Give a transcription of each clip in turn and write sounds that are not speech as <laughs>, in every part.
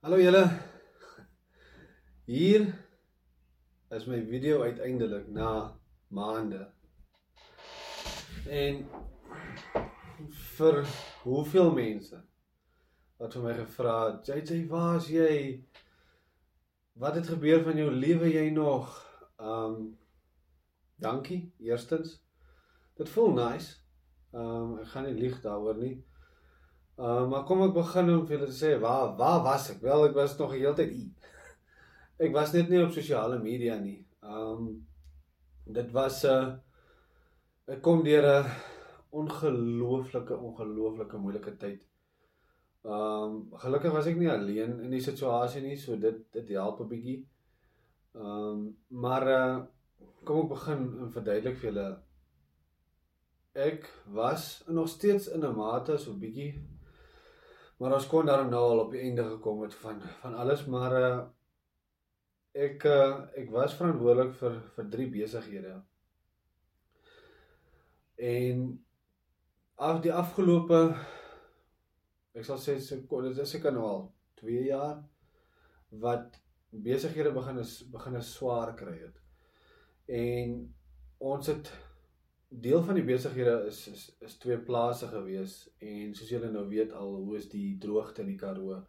Hallo julle. Hier is my video uiteindelik na maande. En vir hoeveel mense wat vir my gevra het, JJ, waar's jy? Wat het gebeur van jou lewe jy nog? Um dankie eerstens. Dit voel nice. Um ek gaan nie lieg daaroor nie. Uh, maar kom ek begin om vir julle te sê waar waar was ek? Wel, ek was nog die hele tyd hier. Ek was net nie op sosiale media nie. Um dit was 'n uh, ek kom deur 'n ongelooflike ongelooflike moeilike tyd. Um gelukkig was ek nie alleen in die situasie nie, so dit dit help 'n bietjie. Um maar uh, kom ek begin en verduidelik vir julle ek was nog steeds in 'n mate so bietjie Maar ons kon daarom nou al op die einde gekom het van van alles, maar uh ek uh ek was verantwoordelik vir vir drie besighede. En af die afgelope ek sal sê se dit is seker nou al 2 jaar wat besighede begin is begin is swaar kry het. En ons het deel van die besighede is is is twee plase gewees en soos julle nou weet al hoe is die droogte in die Karoo.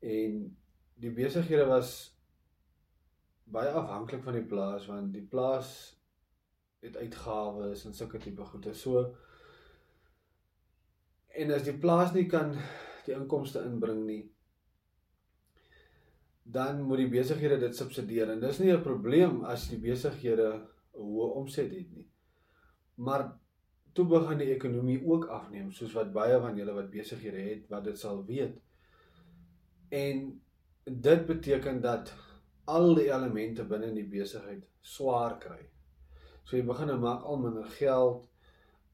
En die besighede was baie afhanklik van die plaas want die plaas het uitgawes en sulke tipe goede. So en as die plaas nie kan die inkomste inbring nie dan moet die besighede dit subsidieer en dis nie 'n probleem as die besighede 'n hoë omset het nie. Maar toe begin die ekonomie ook afneem, soos wat baie van julle wat besighede het, wat dit sal weet. En dit beteken dat al die elemente binne in die besigheid swaar kry. So jy begin dan maak al minder geld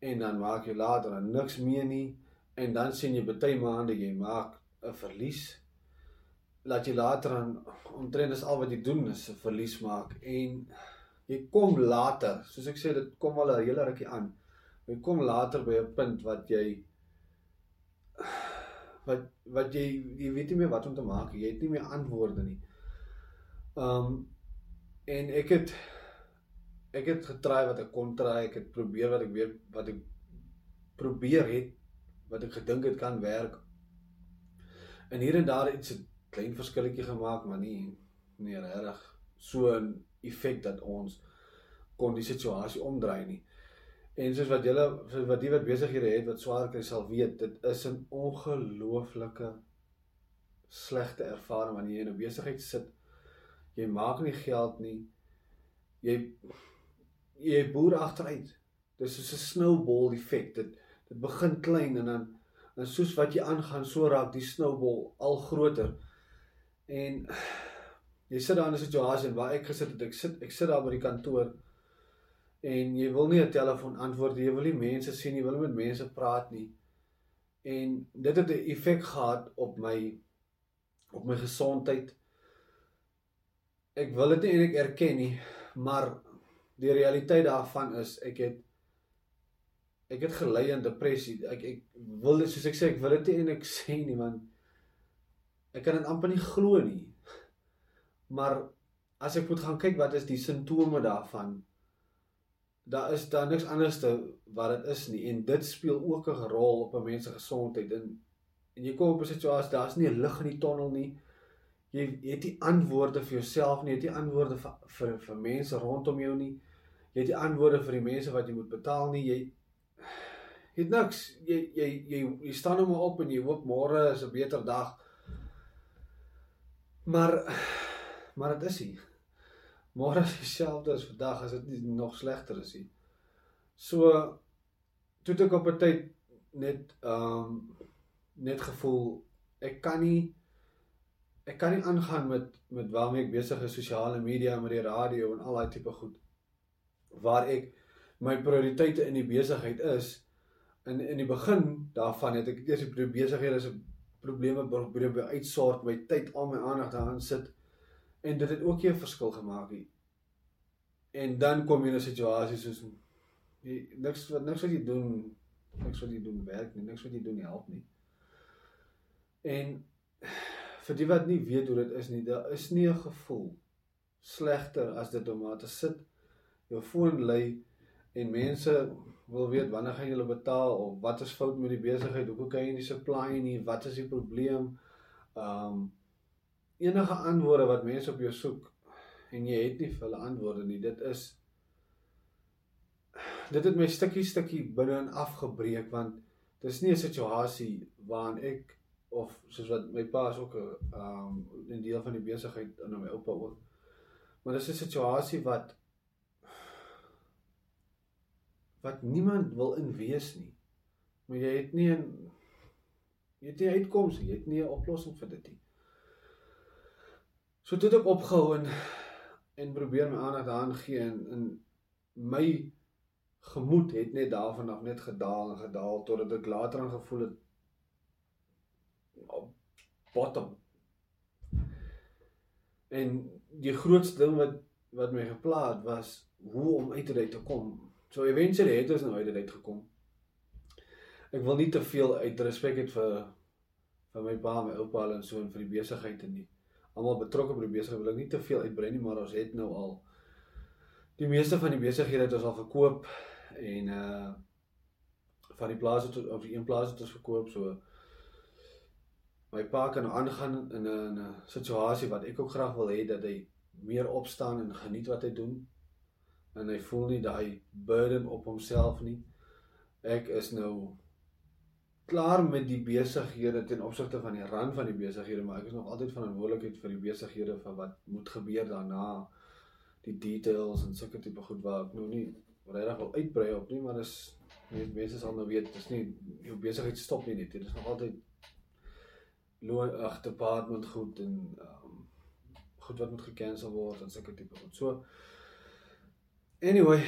en dan maak jy later dan niks meer nie en dan sien jy baie maande jy maak 'n verlies. Laat jy later dan omtrent is al wat jy doen is 'n verlies maak en jy kom later, soos ek sê dit kom al 'n hele rukkie aan. Jy kom later by 'n punt wat jy wat wat jy jy weet nie meer wat om te maak nie. Jy het nie meer antwoorde nie. Um en ek het ek het getraai wat ek kon traai. Ek het probeer wat ek weet wat ek probeer het wat ek gedink het kan werk. En hier en daar iets 'n klein verskilletjie gemaak, maar nie nie regtig so effek dat ons kon die situasie omdraai nie. En soos wat julle wat die wat besighede het wat swaar kry sal weet, dit is 'n ongelooflike slegte ervaring wanneer jy in 'n besigheid sit. Jy maak nie geld nie. Jy jy boer agteruit. Dis soos 'n snowball effek. Dit dit begin klein en dan en soos wat jy aangaan, so raak die snowball al groter. En jy sit daar in 'n situasie waar ek gesit het, ek sit ek sit daar by die kantoor en jy wil nie 'n telefoon antwoord, jy wil nie mense sien nie, jy wil nie met mense praat nie. En dit het 'n effek gehad op my op my gesondheid. Ek wil dit nie ek erken nie, maar die realiteit daarvan is ek het ek het gelei aan depressie. Ek ek wil dit soos ek sê, ek wil dit nie ek sê nie want ek kan dit amper nie glo nie. Maar as ek moet gaan kyk wat is die simptome daarvan? Daar is daar niks anders te wat dit is nie en dit speel ook 'n rol op 'n mens se gesondheid en en jy kom op 'n situasie daar's nie 'n lig in die tonnel nie. Jy, jy het nie antwoorde vir jouself nie, jy het nie antwoorde vir vir vir mense rondom jou nie. Jy het nie antwoorde vir die mense wat jy moet betaal nie. Jy het niks. Jy jy jy, jy staan nou maar op en jy hoop môre is 'n beter dag. Maar maar dit is nie. Môre is dieselfde as vandag as dit nie nog slegter is nie. So toe ek op 'n tyd net ehm um, net gevoel ek kan nie ek kan nie aangaan met met waarmee ek besig is sosiale media met die radio en al daai tipe goed waar ek my prioriteite in die besigheid is in in die begin daarvan het ek eers die besighede is 'n probleme probeer uitsort my tyd al my aandag daarin sit en dit het ook 'n verskil gemaak nie. En dan kom jy in 'n situasie soos jy niks wat niks wat jy doen, niks wat jy doen werk nie, niks wat jy doen help nie. En vir die wat nie weet hoe dit is nie, daar is nie 'n gevoel slegter as dit om maar te sit jou foon lê en mense wil weet wanneer gaan julle betaal of wat is fout met die besigheid? Hoekom kan jy nie supply nie? Wat is die probleem? Um enige antwoorde wat mense op jou soek en jy het nie vir hulle antwoorde nie. Dit is dit het my stukkie stukkie binne in afgebreek want dis nie 'n situasie waarin ek of soos wat my pa is ook 'n um 'n deel van die besigheid en my oupa ook. Maar dis 'n situasie wat wat niemand wil in wees nie. Maar jy het nie 'n jy het nie uitkoms nie, jy het nie 'n oplossing vir dit nie. So toe het ek opgehou en en probeer my aandag daaraan gee en in my gemoed het net daarvan af net gedaal en gedaal totdat ek later aan gevoel het bottom. En die grootste ding wat wat my geplaag was hoe om uit dit te kom. So eventually het ons nou uit dit gekom. Ek wil nie te veel uit respek het vir vir my pa, my oupa en so en vir die besigheid en nie. Almal betrokke by die besigheid wil ek nie te veel uitbrei nie, maar ons het nou al die meeste van die besighede het ons al verkoop en uh van die plase tot of die een plaas het ons verkoop so my pa kan nou aangaan in 'n 'n situasie wat ek ook graag wil hê dat hy meer opstaan en geniet wat hy doen en hy voel nie daai burden op homself nie. Ek is nou klaar met die besighede ten opsigte van die rand van die besighede, maar ek is nog altyd verantwoordelikheid vir die besighede van wat moet gebeur daarna, die details en sulke tipe goed waar ek nou nie regtig wil uitbrei op nie, maar dis mense sal nou weet, dis nie jou besigheid stop nie net, dit is nog altyd loon ag department goed en um, goed wat moet gekansel word en sulke tipe goed. So anyway,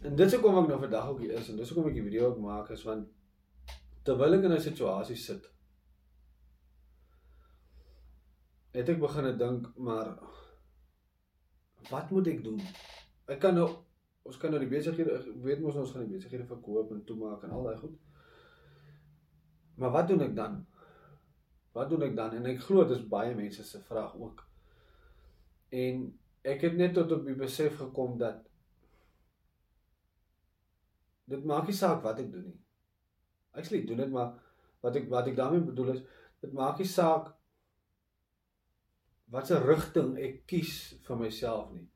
en dit is hoekom ek nou vandag ook hier is en dis hoekom ek die video ook maak is want terwyl ek in 'n situasie sit het ek begin dink maar wat moet ek doen? Ek kan nou ons kan nou die besighede weet mos ons gaan die besighede verkoop en toemaak en al daai goed. Maar wat doen ek dan? Wat doen ek dan? En ek glo dis baie mense se vraag ook. En ek het net tot op die besef gekom dat dit maak nie saak wat ek doen nie. Actually doen dit maar wat ek wat ek daarmee bedoel is dit maak nie saak watse rigting ek kies vir myself nie.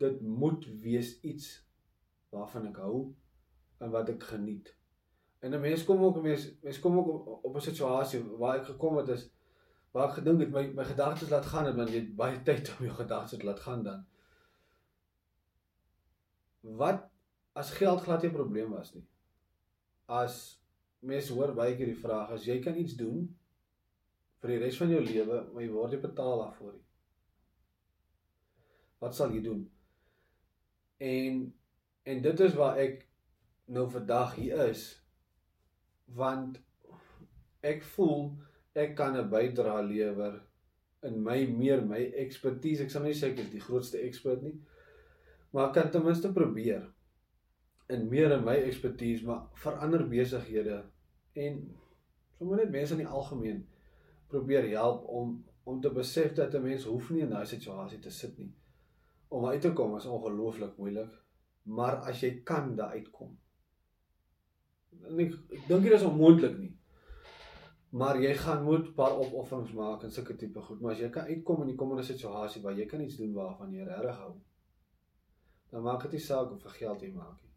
Dit moet wees iets waarvan ek hou en wat ek geniet. En 'n mens kom ook mens mens kom ook op 'n situasie waar ek gekom het is waar ek gedink het my my gedagtes laat gaan het want jy het baie tyd om jou gedagtes te laat gaan dan. Wat as geld glad nie 'n probleem was nie. As mense hoor baie keer die vraag as jy kan iets doen vir die res van jou lewe, maar jy word nie betaal daarvoor nie. Wat sal jy doen? En en dit is waar ek nou vandag hier is want ek voel ek kan 'n bydrae lewer in my meer my ekspertise. Ek sal nie sê ek is die grootste ekspert nie, maar ek kan ten minste probeer in meer in my ekspertise, maar verander besighede en sommer net mense in die algemeen probeer help om om te besef dat 'n mens hoef nie in daai situasie te sit nie. Om uit te kom is ongelooflik moeilik, maar as jy kan daar uitkom, en ek, dink dit is onmoontlik nie. Maar jy gaan moet 'n paar opofferings maak en sulke tipe goed, maar as jy kan uitkom in die komende situasie waar jy kan iets doen waarvan jy regtig hou, dan maak dit nie saak hoeveel geld jy maak nie.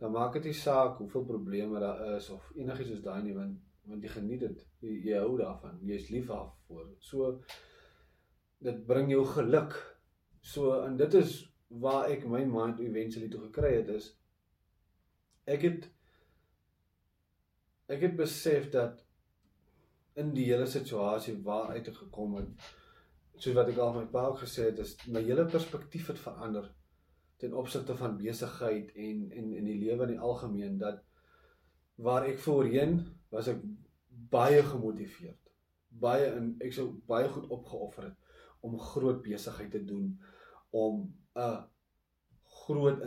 Dan maak dit nie saak hoeveel probleme daar is of enigiets soos daai nie, want want jy geniet dit. Jy, jy hou daarvan. Jy's lief daarvoor. So dit bring jou geluk. So en dit is waar ek my mind eventually toe gekry het is ek het ek het besef dat in die hele situasie waaruit ek gekom het soos wat ek al my pa ook gesê het is my hele perspektief het verander ten opsigte van besigheid en en in die lewe in die algemeen dat waar ek voorheen was ek baie gemotiveerd. Baie in ek sou baie goed opgeoffer het om groot besigheid te doen om 'n groot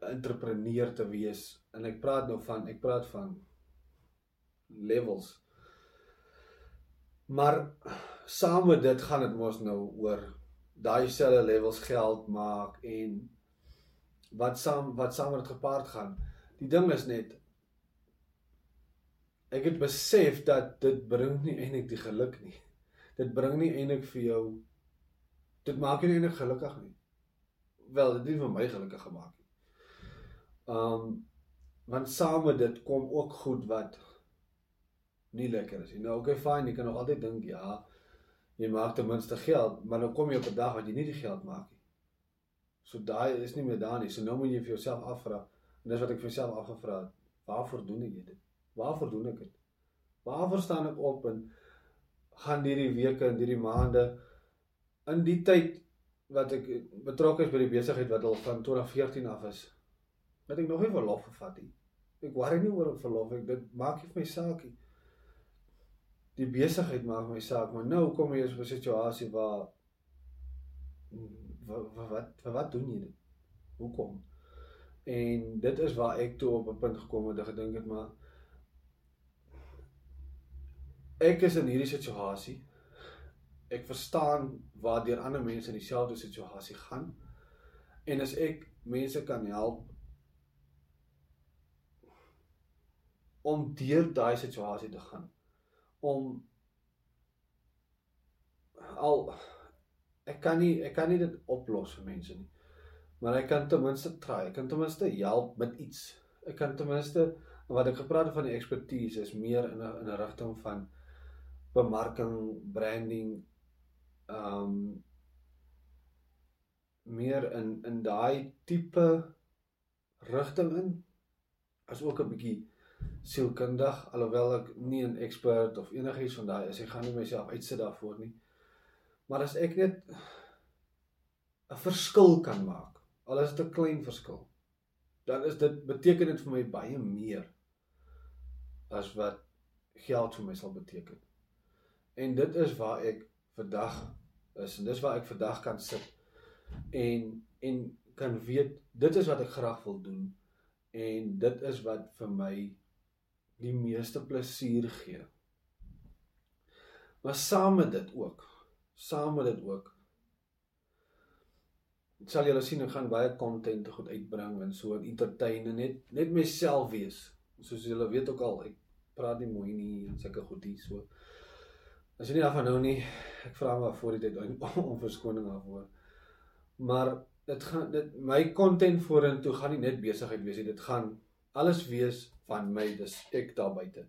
entrepreneur te wees. En ek praat nou van ek praat van levels. Maar saam met dit gaan dit mos nou oor daai selfe levels geld maak en wat saam wat saam met gepaard gaan. Die ding is net ek het besef dat dit bring nie eintlik die geluk nie. Dit bring nie eintlik vir jou dit maak jou nie eintlik gelukkig nie. Wel, dit het vir my gelukkig gemaak nie. Um want saam met dit kom ook goed wat nie lekker is nie. Nou okay fine, jy kan nog altyd dink ja, jy maak ten minste geld, maar nou kom jy op 'n dag wat jy nie die geld maak. So daai is nie meer daar nie. So nou moet jy vir jouself afvra. En dis wat ek vir myself afgevra het. Waarvoor doen ek dit? Waarvoor doen ek dit? Waarvoor staan ek op en gaan hierdie weke en hierdie maande in die tyd wat ek betrokke is by die besigheid wat al van 2014 af is. Dat ek nog nie verlof gevat het nie. Ek worry nie oor verlof ek dit maak nie vir my saak nie die besigheid maak my saak, maar nou kom jy in 'n situasie waar wat wat wat, wat doen jy dit? Hoekom? En dit is waar ek toe op 'n punt gekom het en gedink het maar ek is in hierdie situasie. Ek verstaan waardeur ander mense in dieselfde situasie gaan. En as ek mense kan help om deur daai situasie te gaan om al ek kan nie ek kan nie dit oplos vir mense nie. Maar ek kan ten minste try. Ek kan ten minste help met iets. Ek kan ten minste wat ek gepraat het van die ekspertise is meer in 'n in 'n rigting van bemarking, branding, ehm um, meer in in daai tipe rigting in as ook 'n bietjie sielkundig alhoewel ek nie 'n ekspert of enigiets van daai is ek gaan nie myself uitsit daarvoor nie maar as ek net 'n verskil kan maak al is dit 'n klein verskil dan is dit beteken dit vir my baie meer as wat geld vir my sal beteken en dit is waar ek vandag is en dis waar ek vandag kan sit en en kan weet dit is wat ek graag wil doen en dit is wat vir my die meeste plesier gee. Maar saam met dit ook, saam met dit ook sal julle sien ek gaan baie content goed uitbring en so en entertain en net net myself wees. Soos julle weet ook al, ek praat nie mooi nie en sulke goedie so. As jy nie daarvan nou nie, ek vra maar voor die tyd <laughs> om verskoning daarvoor. Maar dit gaan dit my content vorentoe gaan nie net besigheid wees nie, dit gaan alles wees van my dis ek daar buite.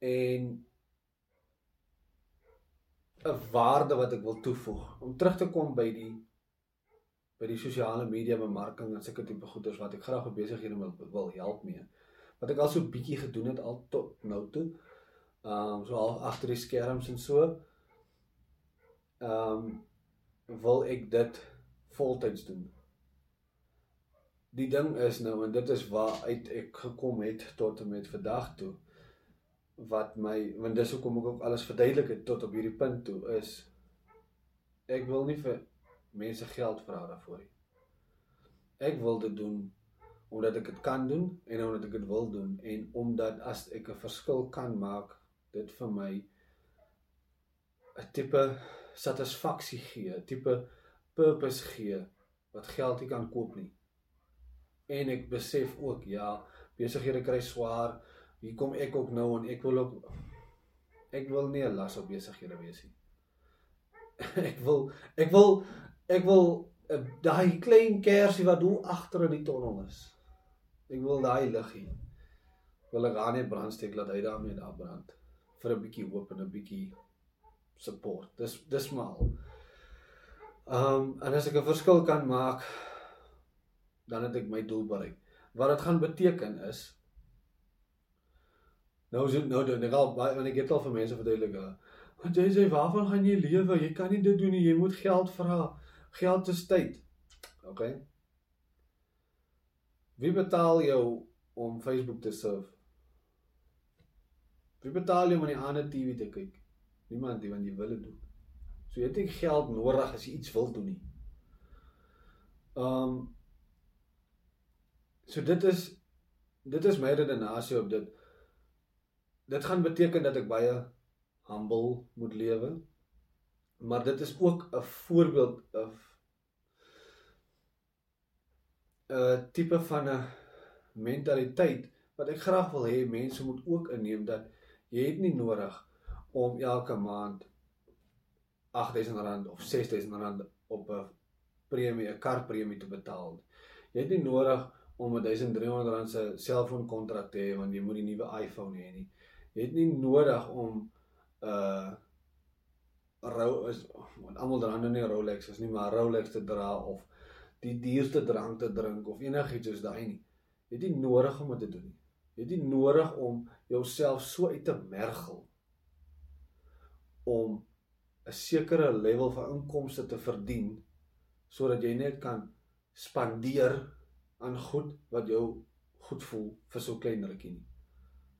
En 'n waarde wat ek wil toevoeg om terug te kom by die by die sosiale media bemarking en sulke tipe goeders wat ek graag op besighede wil wil help mee. Wat ek al so bietjie gedoen het al tot nou toe. Ehm um, so al agter die skerms en so. Ehm um, wil ek dit voltyds doen die ding is nou en dit is waar uit ek gekom het tot en met vandag toe wat my want dis hoekom ek ook alles verduidelik het tot op hierdie punt toe is ek wil nie vir mense geld vra daarvoor nie. Ek wil dit doen omdat ek dit kan doen en omdat ek dit wil doen en omdat as ek 'n verskil kan maak dit vir my 'n tipe satisfaksie gee, 'n tipe purpose gee wat geld nie kan koop nie en ek besef ook ja, besighede kry swaar. Hier kom ek ook nou en ek wil ook ek wil nie 'n las op besighede wees nie. <laughs> ek wil ek wil ek wil uh, daai klein kersie wat hoe agter in die tonnel is. Ek wil daai lig hê. Wil ek aan net brandsteek laat hy daarmee daar brand vir 'n bietjie hoop en 'n bietjie support. Dis dis maar. Ehm um, en as ek 'n verskil kan maak dan het ek my doel bereik. Wat dit gaan beteken is nou is nou dan ek al want ek het al vir mense verduidelik. Want jy sê waarvan gaan jy lewe? Jy kan nie dit doen nie. Jy moet geld vra. Geld is tyd. OK. Wie betaal jou om Facebook te surf? Wie betaal jou om aan die ander TV te kyk? Niemand nie want jy wil dit doen. So jy het nie geld nodig as jy iets wil doen nie. Ehm um, So dit is dit is my redenasie op dit. Dit gaan beteken dat ek baie humble moet lewe. Maar dit is ook 'n voorbeeld of 'n tipe van 'n mentaliteit wat ek graag wil hê mense moet ook inneem dat jy het nie nodig om elke maand R8000 of R6000 op 'n premie, 'n karpremie te betaal. Jy het nie nodig om 'n R1300 se selfoonkontrak te hê want jy moet die nuwe iPhone hê nie. Jy het nie nodig om uh, rou is want almal dra nou nie Rolex is nie, maar Rolex te dra of die duurste drank te drink of enigiets soos daai nie. Jy het nie nodig om dit te doen nie. Jy het nie nodig om jouself so uit te mergel om 'n sekere level van inkomste te verdien sodat jy net kan spandeer aan goed wat jou goed voel vir so klein rukkie nie.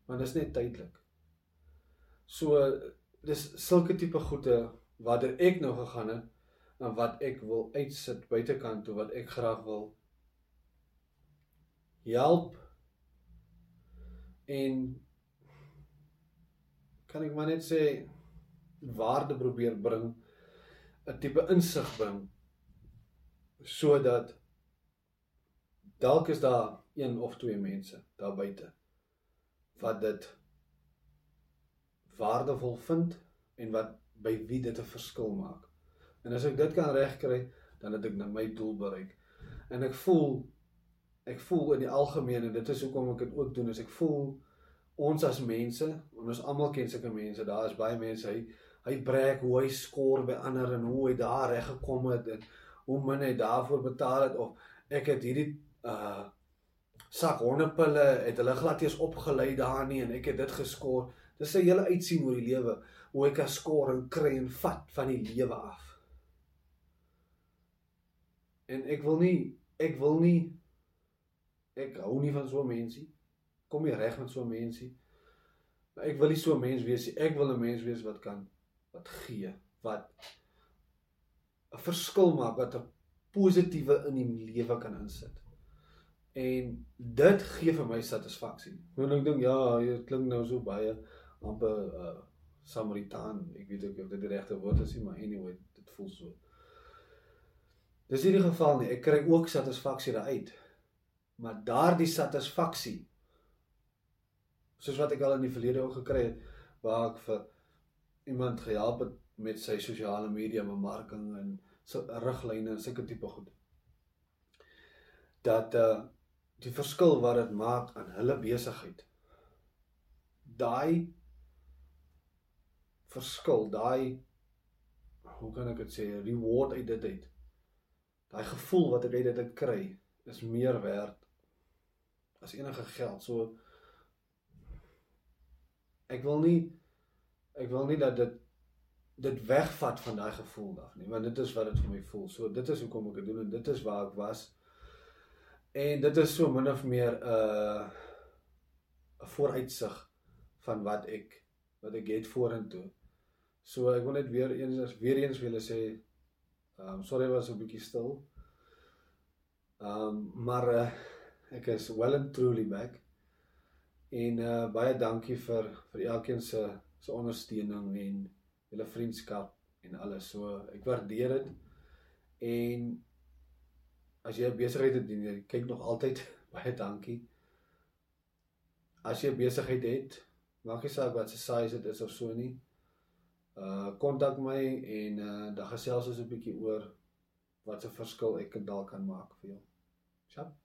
Want dit is net tydelik. So dis sulke tipe goede waarder ek nou gegaan het en wat ek wil uitsit buitekant toe wat ek graag wil. Help. En kan ek maar net sê waarde probeer bring 'n tipe insig bring sodat dalk is daar een of twee mense daar buite wat dit waardevol vind en wat by wie dit 'n verskil maak. En as ek dit kan regkry, dan het ek nou my doel bereik. En ek voel ek voel in die algemeen en dit is hoekom ek dit ook doen, is ek voel ons as mense, ons almal ken sulke mense, daar is baie mense hy hy breek hoe hy skoor by ander en hoe hy daar reg gekom het en hoe min hy daarvoor betaal het of ek het hierdie uh sak hondepille het hulle glad eers opgelei daar nie en ek het dit geskoor. Dis 'n hele uitsien oor die lewe hoe ek kan skoor en kry en vat van die lewe af. En ek wil nie ek wil nie ek hou nie van so mense. Kom nie reg met so mense. Maar ek wil nie so 'n mens wees nie. Ek wil 'n mens wees wat kan wat gee, wat 'n verskil maak wat 'n positiewe in die lewe kan insit. En dit gee vir my satisfaksie. Want ek dink ja, dit klink nou so baie amper uh, Samaritaan. Ek weet ook of dit die regte woord is nie, maar anyway, dit voel so. Dis nie die geval nie. Ek kry ook satisfaksie daaruit. Maar daardie satisfaksie soos wat ek al in die verlede ook gekry het waar ek vir iemand gehelp het met sy sosiale media bemarking en so riglyne en sulke tipe goed. Dat uh die verskil wat dit maak aan hulle besigheid. Daai verskil, daai hoe kan ek dit sê, reward uit dit uit. Daai gevoel wat ek uit dit uit kry, is meer werd as enige geld. So ek wil nie ek wil nie dat dit dit wegvat van daai gevoel af nie, want dit is wat dit vir my voel. So dit is hoekom ek dit doen en dit is waar ek was. En dit is so min of meer 'n uh, 'n vooruitsig van wat ek wat ek het vorentoe. So ek wil net weer eens weer eens vir julle sê um, sorry was 'n bietjie stil. Um, maar uh, ek is well and truly back. En uh baie dankie vir vir elkeen se se ondersteuning en julle vriendskap en alles. So ek waardeer dit. En as jy besigheid het en jy kyk nog altyd <laughs> baie dankie. As jy besigheid het, maak nie saak wat se size dit is of so nie. Uh kontak my en uh dan gesels ons 'n bietjie oor wat se verskil ek dalk kan maak vir jou. Sjap.